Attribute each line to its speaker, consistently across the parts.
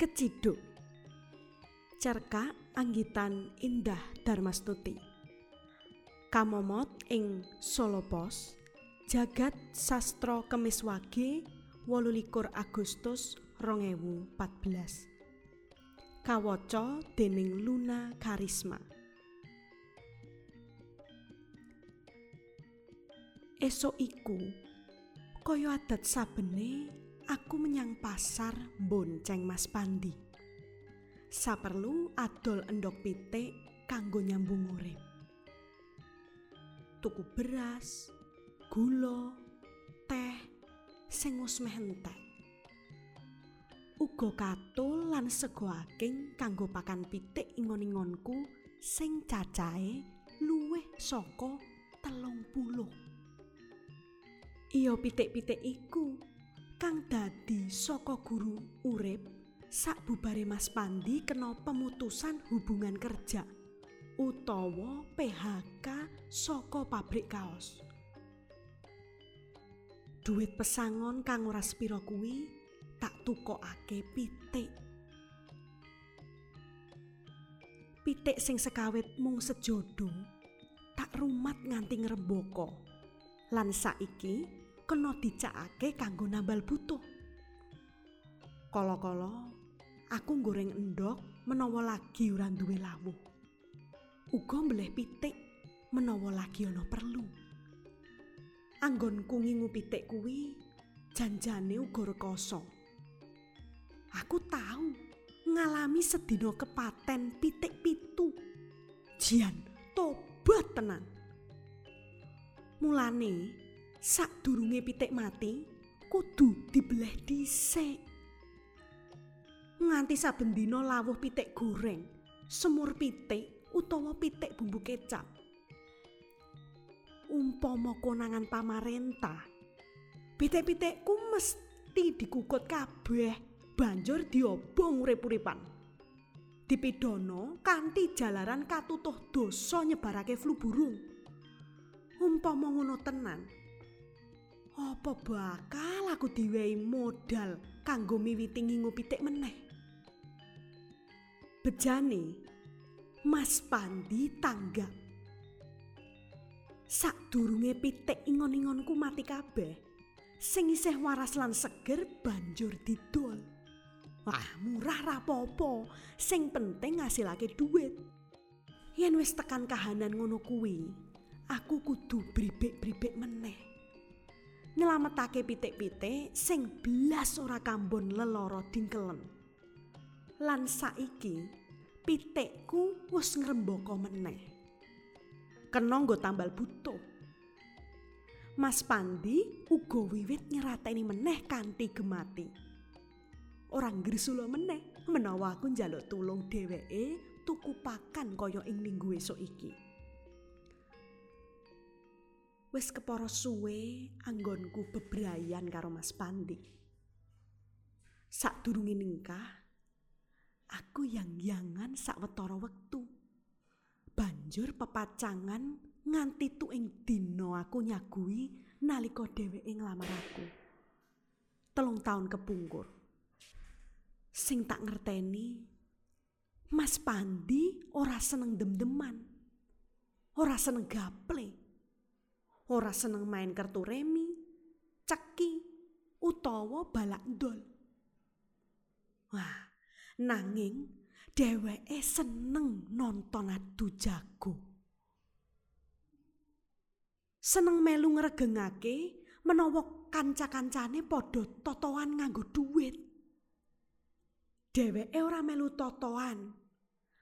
Speaker 1: Keciduk. Cerkak Anggitan Indah Darmastuti Kamomot ing Solo Pos Jagat Sastro Kemiswage 28 Agustus 2014 Kawaca dening Luna Karisma. Esok iku kaya adat sabene aku menyang pasar bonceng Mas Pandi. Saperlu adol endok pitik kanggo nyambung urip. Tuku beras, gula, teh, sing wis entek. Uga katul lan sego aking kanggo pakan pitik ingon-ingonku sing cacahe luwih saka telung puluh. Iya pitik-pitik iku kang dadi saka guru urip sak bubare Mas Pandi kena pemutusan hubungan kerja utawa PHK saka pabrik kaos. Duit pesangon kang ora spira kuwi tak tukokake pitik. Pitik sing sekawit mung sejodo tak rumat nganti ngrembaka. Lan saiki kena dicakake kanggo nambal butuh. Kala-kala aku goreng endok menawa lagi ora duwe lawuh. Uga mbleh pitik menawa lagi ana perlu. Anggonku ngingu pitik kuwi janjane uga rekoso. Aku tahu ngalami sedina kepaten pitik pitu. Jian, tobat tenan. Mulane, sak durunge pitik mati kudu dibeleh dhisik. Nganti saben dina lawuh pitik goreng semur pitik utawa pitik bumbu kecap. Umpama konangan pamarentah pitik-pitikku mesti dikukut kabeh banjur diobong urip-uripan. Dipidono kanthi jalaran katutuh dosa nyebarake flu burung. Umpama ngono tenan Apa bakal aku diwehi modal kanggo miwiti ngingu pitik meneh? Bejane Mas Pandi tanggap. Sadurunge pitik ingon-ingonku mati kabeh, sing isih waras lan seger banjur didol. Wah, murah rapopo, sing penting ngasilake duit. Yen wis tekan kahanan ngono kuwi, aku kudu bribek-bribek meneh. Nyelametake pitik-pitik sing blas ora kambon leloro dingkelen. Lan saiki pitikku wis ngrembaka meneh. Kena nggo tambal butuh. Mas Pandi uga wiwit nyerateni meneh kanthi gemati. Orang grisula meneh menawa aku njaluk tulung dheweke tuku pakan kaya ing minggu esuk iki. Wis kepara suwe anggonku bebrayan karo Mas Pandi. Sadurunge ningkah, aku yang-yangan sawetara wektu. Banjur pepacangan nganti tuing dina aku nyagui nalika dheweke nglamar aku. Telung taun kepungkur. Sing tak ngerteni, Mas Pandi ora seneng dem-deman. Ora seneng gaple. Ora seneng main kartu remi, ceki, utawa balak ndol. Wah, nanging dheweke seneng nonton adu jago. Seneng melu ngregengake menawa kanca-kancane padha totoan nganggo dhuwit. Dheweke ora melu totoan.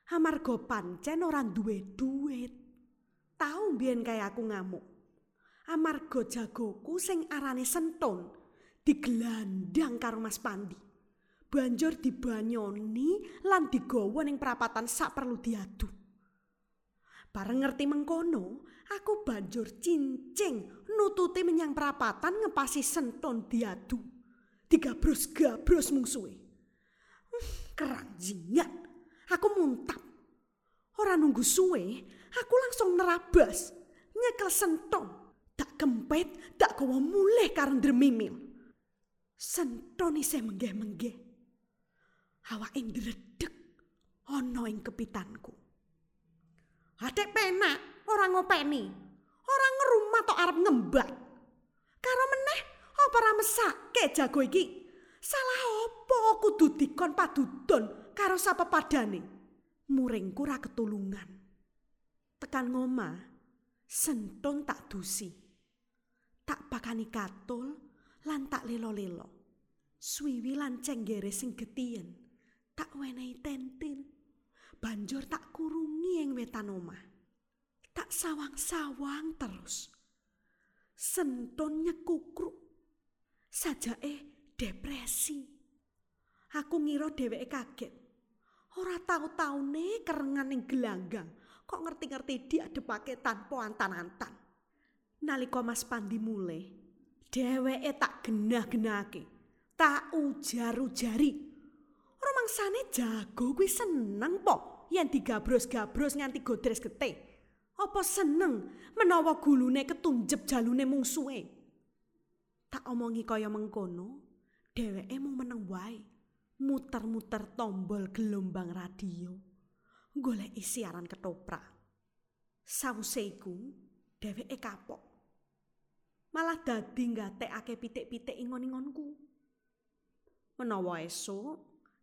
Speaker 1: Amarga pancen ora duwe dhuwit. Tau mbiyen kaya aku ngamuk. Amarga jagoku sing arane senton digelandang karo Mas Pandi. Banjur dibanyoni lan digawa ning perapatan sak perlu diadu. Bareng ngerti mengkono, aku banjur cincing nututi menyang perapatan ngepasi senton diadu. Digabros-gabros mungsuhe. Hmm, kerang jingat. Aku muntap. Ora nunggu suwe, aku langsung nerabas. Nyekel senton. Kempet, tak kawa mulih karo ndremimil. Senton isih menggeh-menggeh. Awake ndredeg ana ing kepitanku. Adek penak ora ngopeni. Ora ngerumat tok arep ngembat. Karo meneh apa ora mesake jago iki? Salah apa kudu dikon padudon karo sapa padane? Muringku ora ketulungan. Tekan ngomah, sentun tak dusi. Tak pakani katul lan tak lelo-lelo. Swiwi lan cenggere sing getien. Tak wenehi tentil. Banjur tak kurungi ing wetan omah. Tak sawang-sawang terus. Sentun nyekukruk. Sajake depresi. Aku ngira dheweke kaget. Ora tau-taune kerengan ning gelanggang. Kok ngerti-ngerti diadepake tanpa antan-antan. Nalika Mas Pandi mulai, dheweke tak genah-genahake. Tak ujar-ujari. Romangsane jago kuwi seneng po yen digabros-gabros nganti godres getih. Apa seneng menawa gulune ketunjep jalune mungsuhe? Tak omongi kaya mengkono, dheweke mung meneng wae. Muter-muter tombol gelombang radio. Golek siaran ketoprak. Sawuse iku, dheweke kapok. Malah dadi ngatekake pitik-pitik ingon-ingonku. Menawa esuk,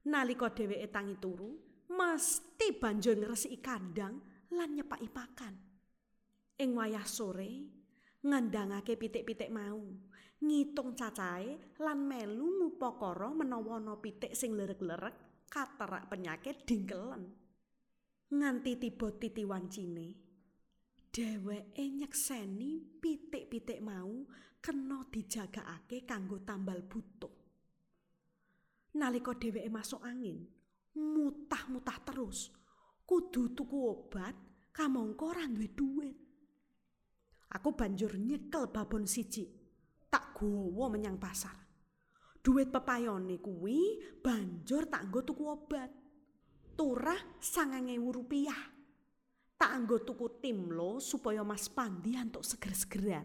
Speaker 1: nalika dheweke tangi turu, mesti banjur ngresiki kandang lan nyepaki pakan. Ing wayah sore, ngandangake pitik-pitik mau, ngitung cacahe lan melu ngupakara menawa ana pitik sing lerek-lerek katerak penyakit dingkelen. Nganti tiba titi wancine, dheweke nyekseni pitik-pitik mau kena dijagakake kanggo tambal butuh. Nalika dheweke masuk angin, mutah-mutah terus. Kudu tuku obat, kamangka ora duwe dhuwit. Aku banjur nyekel babon siji, tak gowo menyang pasar. Duit pepayone kuwi banjur tak nggo tuku obat. Turah sangangewu rupiah. Tak nggo tuku timlo supaya Mas Pandi antuk seger-segeran.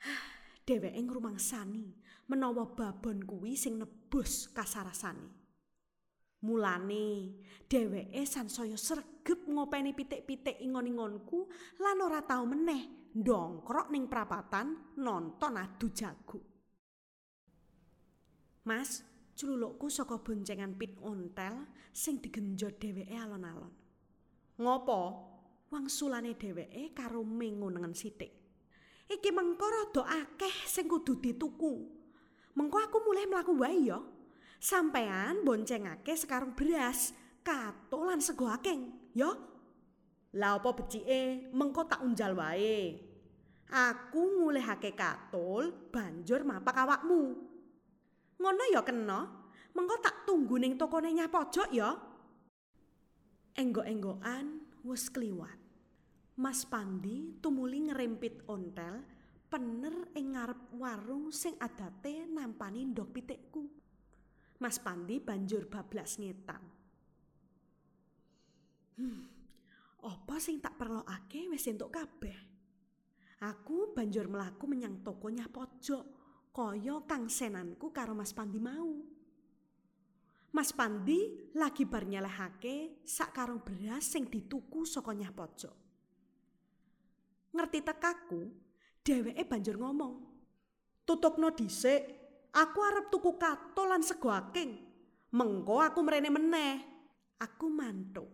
Speaker 1: Dheweke ngrumangsani menawa babon kuwi sing nebus kasarasane. Mulane dheweke sansaya sregep ngopeni pitik-pitik ingon-ingonku lan ora tau meneh ndongkrok ning prapatan nonton adu jago. Mas, cululukku saka boncengan pit ontel sing digenjot dheweke alon-alon. Ngopo? Wangsulane dheweke karo mengonengen sithik. Iki mengko rada akeh sing kudu dituku. Mengko aku mulai mlaku wae ya. Sampean boncengake sekarung beras, kato lan sego akeng, ya? Lah apa becike mengko tak unjal wae. Aku ngulehake katul banjur mapak awakmu. Ngono ya kena. Mengko tak tunggu ning tokone nyah pojok ya. Enggok-enggokan wis kliwat. Mas Pandi tumuli ngerempit ontel pener ing ngarep warung sing adate nampani ndok pitikku. Mas Pandi banjur bablas ngetang. Hmm, apa sing tak perlokake wis entuk kabeh. Aku banjur melaku menyang tokonya pojok, kaya kang senanku karo Mas Pandi mau. Mas Pandi lagi bar nyelehake sak karung beras sing dituku saka nyah pojok. Ngerti tekaku, dheweke banjur ngomong, "Tutupno dhisik, Aku arep tuku kato lan sego aking. Mengko aku mrene meneh. Aku mantuk.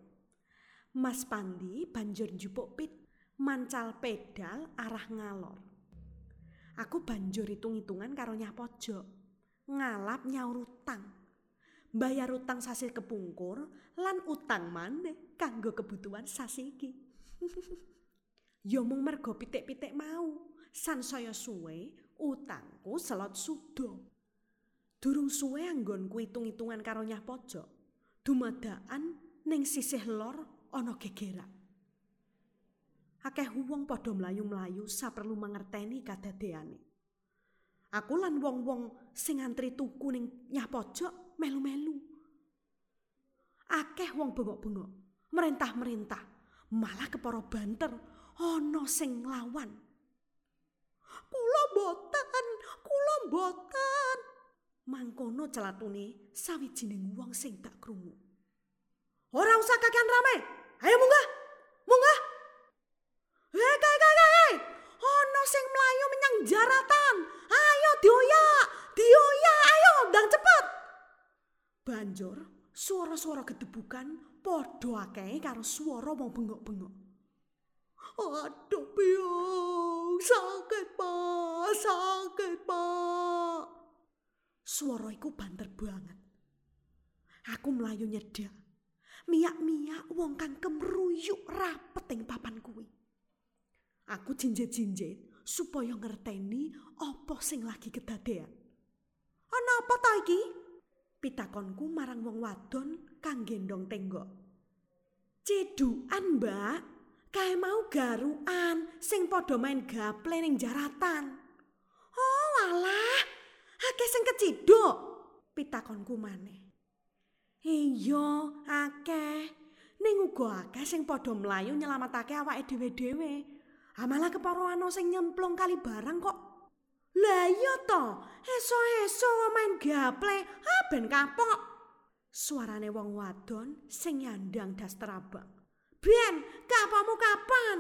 Speaker 1: Mas Pandi banjur njupuk pit mancal pedal arah ngalor. Aku banjur hitung-hitungan karo nyah pojok. Ngalap nyaur utang. Bayar utang sasi kepungkur lan utang maneh kanggo kebutuhan sasi iki. ya mung mergo pitik-pitik mau. Sansaya suwe utangku selot sudo. Durung suwe anggonku hitung-hitungan karo nyah pojok. Dumadaan ning sisih lor ana gegerak. Akeh wong padha mlayu-mlayu saperlu mangerteni kadadeane. Aku lan wong-wong sing antri tuku ning nyah pojok melu-melu. Akeh wong bengok-bengok, merintah-merintah, malah kepara banter ana sing nglawan. Kula boten, kula boten. Mangkono celatune sawijining wong sing tak krungu. Ora usah kakean rame. Ayo munggah. Munggah. Hei, kae kae kae. Ono sing mlayu menyang jaratan. Ayo dioyak. Dioyak, ayo ndang cepet. Banjur suara-suara gedebukan padha akeh karo swara wong bengok-bengok. Aduh, piung, sakit, Pak, sakit, Pak. Suara iku banter banget. Aku melayu nyedak. Miyak-miyak wong kang kemruyuk rapet ing papan kuwi. Aku jinjet-jinjet supaya ngerteni apa sing lagi kedadean. Ana apa ta iki? Pitakonku marang wong wadon kang gendong tenggok. Cedukan, Mbak. Kae mau garukan sing padha main gaple ning jaratan. Oh, alah. Akeh sing keciduk. Pitakonku maneh. Iya, akeh. Ning uga akeh sing padha mlayu nyelametake awake dhewe-dhewe. Amalah keparo ana sing nyemplung kali barang kok. Lah iya to, eso-eso main gaple, ah ben kapok. Suarane wong wadon sing nyandang daster abang. Ben, kapamu kapan?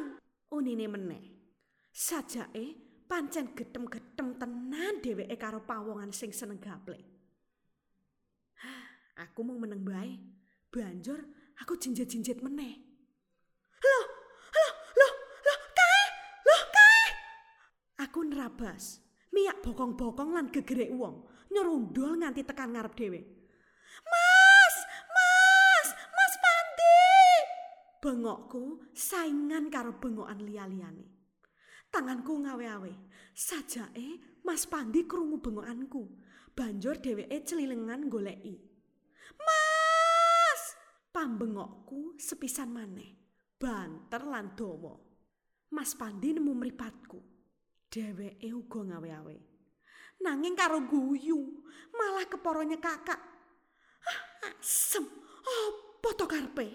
Speaker 1: Unine meneh. Sajake pancen getem-getem tenan dheweke karo pawongan sing seneng gaple. Aku mau meneng bae. Banjur aku jinjet-jinjet meneh. Loh, loh, loh, loh, kae, loh, kae. Aku nerabas. Miyak bokong-bokong lan gegerek wong. Nyerundul nganti tekan ngarep dhewe. Mas, mas, mas Pandi. Bengokku saingan karo bengokan liya-liyane. Tanganku ngawe-awe. Sajake Mas Pandi krungu bengokanku. Banjur dheweke celilengan goleki. Mas! Pambengokku sepisan maneh. Banter lan dawa. Mas Pandi nemu mripatku. Dheweke uga ngawe-awe. Nanging karo guyu, malah keporone kakak. Ah, asem. Apa to karepe?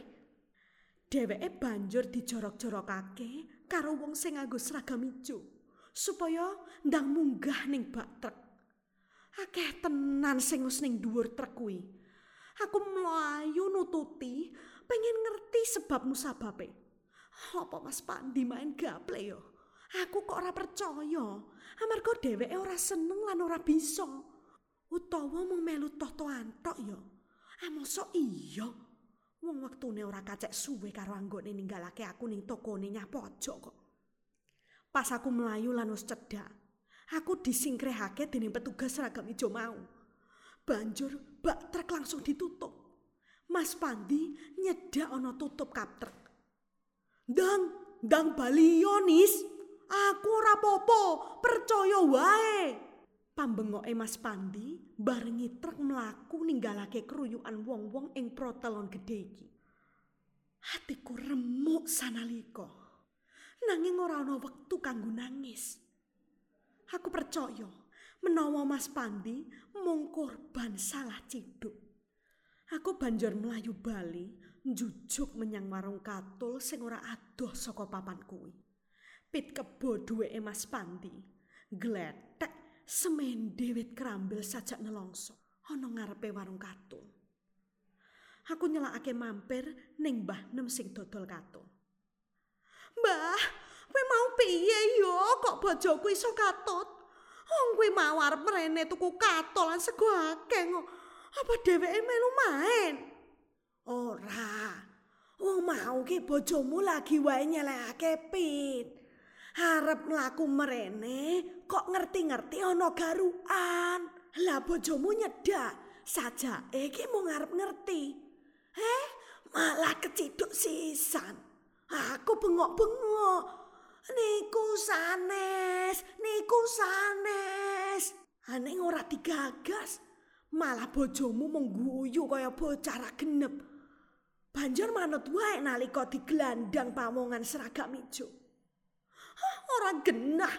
Speaker 1: Dheweke banjur dijorok-jorokake karo wong sing nganggo seragam ijo supaya ndang munggah ning bak truk. Akeh tenan sing wis ning dhuwur truk kuwi. Aku mlayu nututi pengen ngerti sebab musababe. Apa Mas Pandi main gaple yo? Aku kok ora percaya. Amarga dheweke ora seneng lan ora bisa. Utawa mung melu toh-tohan tok yo. Ah iya? Wong wektune ora kacek suwe karo anggone ninggalake aku ning tokone nyapojok kok. Pas aku melayu lan wis cedhak, aku disingkrehake dening petugas seragam ijo mau. Banjur bak truk langsung ditutup. Mas Pandi nyedak ana tutup kap truk. Ndang, ndang balionis. Aku ora popo, percaya wae. Pambengoke Mas Pandi barengi truk mlaku ninggalake kruyukan wong-wong ing protelon gedhe iki. Hatiku remuk sanalika. Nanging ora ana wektu kanggo nangis. Aku percaya menawa Mas Pandi mung korban salah ciduk. Aku banjur melayu bali njujuk menyang warung katul sing ora adoh saka papan kuwi. Pit kebo duweke Mas Pandi. Gletek semende wit krambil sajak nelongso ana ngarepe warung katul. Aku nyelakake mampir ning Mbah Nem sing dodol katul. Mbah, kowe mau piye yo kok bojoku iso katut? Wong kowe mau arep mrene tuku katul lan sego akeh. Apa dheweke melu main? Ora. Wong mau ki bojomu lagi wae nyelekake pit. Harep mlaku mrene kok ngerti-ngerti ana garukan. Lah bojomu nyedak saja iki mau ngarep ngerti. Eh, malah keciduk sisan. Aku bengok-bengok. Niku sanes, niku sanes. Aneh ora digagas. Malah bojomu mengguyu kaya bocah ra genep. Banjur manut wae nalika digelandang pawongan seragam ijo. Ora genah.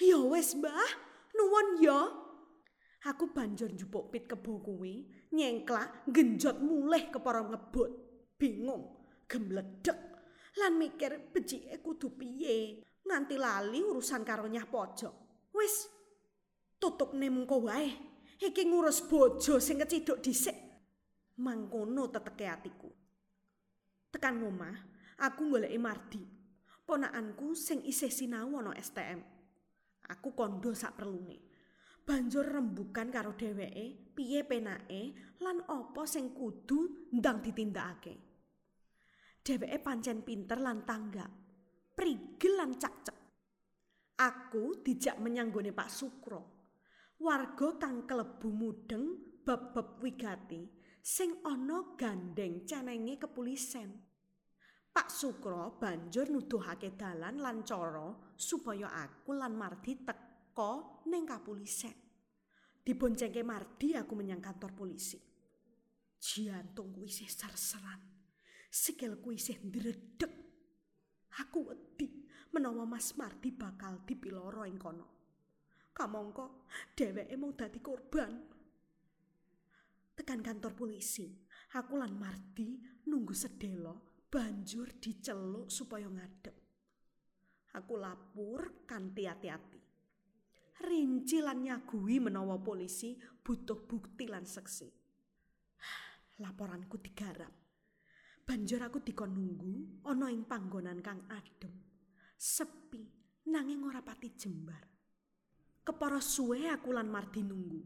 Speaker 1: Ya wis, Mbah. Nuwun ya. Aku banjur njupuk pit kebo kuwi, nyengklak genjot mulih kepara ngebut. Bingung, gemledek lan mikir becike kudu piye. Nganti lali urusan karo nyah pojok. Wis tutup mengko wae. iki ngurus bojo sing keciduk dhisik. Mangkono teteke atiku. Tekan ngomah, aku goleki Mardi, ponakanku sing isih sinau ana STM. Aku kondo sak perlune. Banjur rembukan karo dheweke, piye penake lan apa sing kudu ndang ditindakake. Dheweke pancen pinter lan tanggap, prigel lan cak-cek. Aku dijak menyanggone Pak Sukro. Warga kang kelebu mudeng bab-bab wigati sing ana gandeng cenenge kepolisen. Pak Sukro banjur nuduhake dalan lan cara supaya aku lan Mardi teka ning kapolisen. Diboncengke Mardi aku menyang kantor polisi. Jantung kuwi isih serseran. Sikilku isih ndredeg. Aku wedi menawa Mas Mardi bakal dipiloro ing kono. Kamangka dheweke mau dadi korban. Tekan kantor polisi, aku lan Mardi nunggu sedelo banjur diceluk supaya ngadep. Aku lapur kanthi hati-hati. Rinci lan nyagui menawa polisi butuh bukti lan seksi. Laporanku digarap. Banjur aku dikon nunggu ana ing panggonan kang adem. Sepi nanging ora pati jembar. Kepara suwe aku lan Mardi nunggu.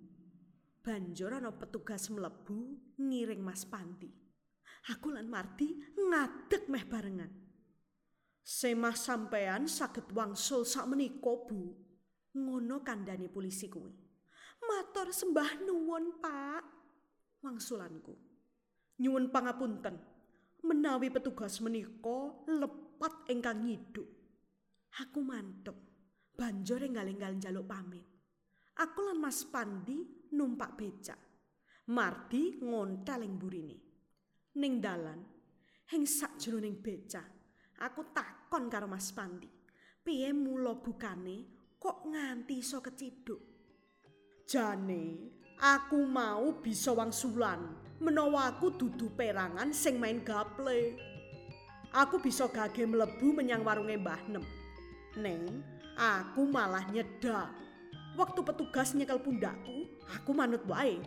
Speaker 1: Banjur ana petugas mlebu ngiring Mas Pandi. Aku lan Mardi ngadeg meh barengan. Semah sampean saged wangsul sak menika, Bu. Ngono kandhane polisi kuwi. Matur sembah nuwun, Pak. Wangsulanku. Nyuwun pangapunten. Menawi petugas menika lepat ingkang nyiduk. Aku mantep. Banjur enggal-enggal njaluk pamit. Aku lan Mas Pandi numpak becak. Mardi ngontel ing burine. Ning dalan, ing sakjroning becak, aku takon karo Mas Pandi. Piye mula bukane kok nganti iso keciduk? Jane, aku mau bisa wangsulan menawa aku dudu perangan sing main gaple. Aku bisa gage mlebu menyang warunge Mbah Nem. Neng, aku malah nyeda. Waktu petugas nyekel pundakku, aku manut wae.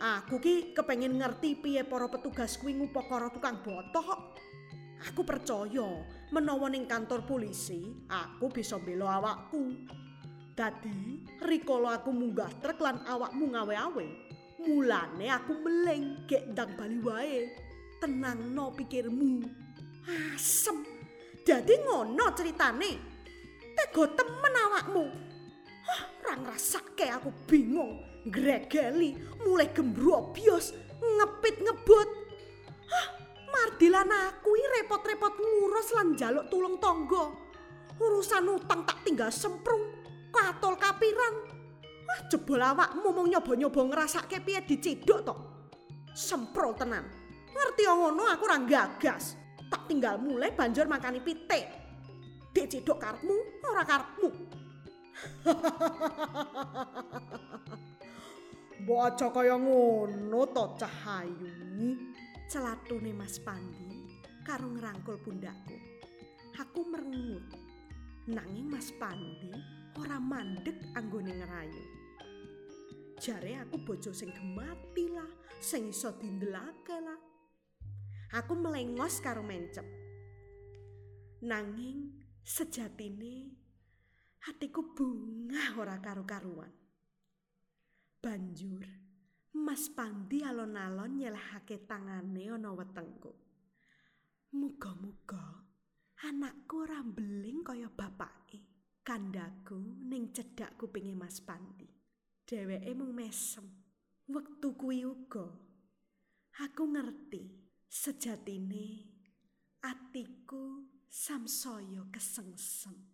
Speaker 1: Aku ki kepengin ngerti piye para petugas kuwi ngupakara tukang botok. Aku percaya menawa ning kantor polisi, aku bisa bela awakku. Dadi, rikala aku munggah truk lan awakmu ngawe-awe, mulane aku meleng gek ndang bali wae. Tenangno pikirmu. Asem. Dadi ngono ceritane. Tega temen awakmu. Hah, ora ngrasake aku bingung. Gregeli mulai gembrobios ngepit ngebut. Hah, Mardilan aku repot-repot ngurus lan jaluk tulung tonggo. Urusan utang tak tinggal semprung, katol kapiran. Wah, jebol awakmu mau nyoba-nyoba ngerasake piye diciduk to. Semprol tenan. Ngerti ngono aku ora gagas. Tak tinggal mulai banjur makani pitik. Diciduk karepmu ora karepmu. Baca kaya ngono to Cahayu. Celatune Mas Pandi karo ngrangkul pundakku. Aku merengut. Nanging Mas Pandi ora mandek anggone ngerayu. Jare aku bojo sing gemati lah, sing iso dindelake lah. Aku melengos karo mencep. Nanging sejatine hatiku bunga ora karo-karuan. Banjur Mas Pandi alon-alon nyelahake tangane ana wetengku. Muga-muga anakku ora beling kaya bapake. Kandaku ning cedhak kupinge Mas Pandi. Dheweke mung mesem. Wektu kuwi uga aku ngerti sejatine atiku samsaya kesengsem.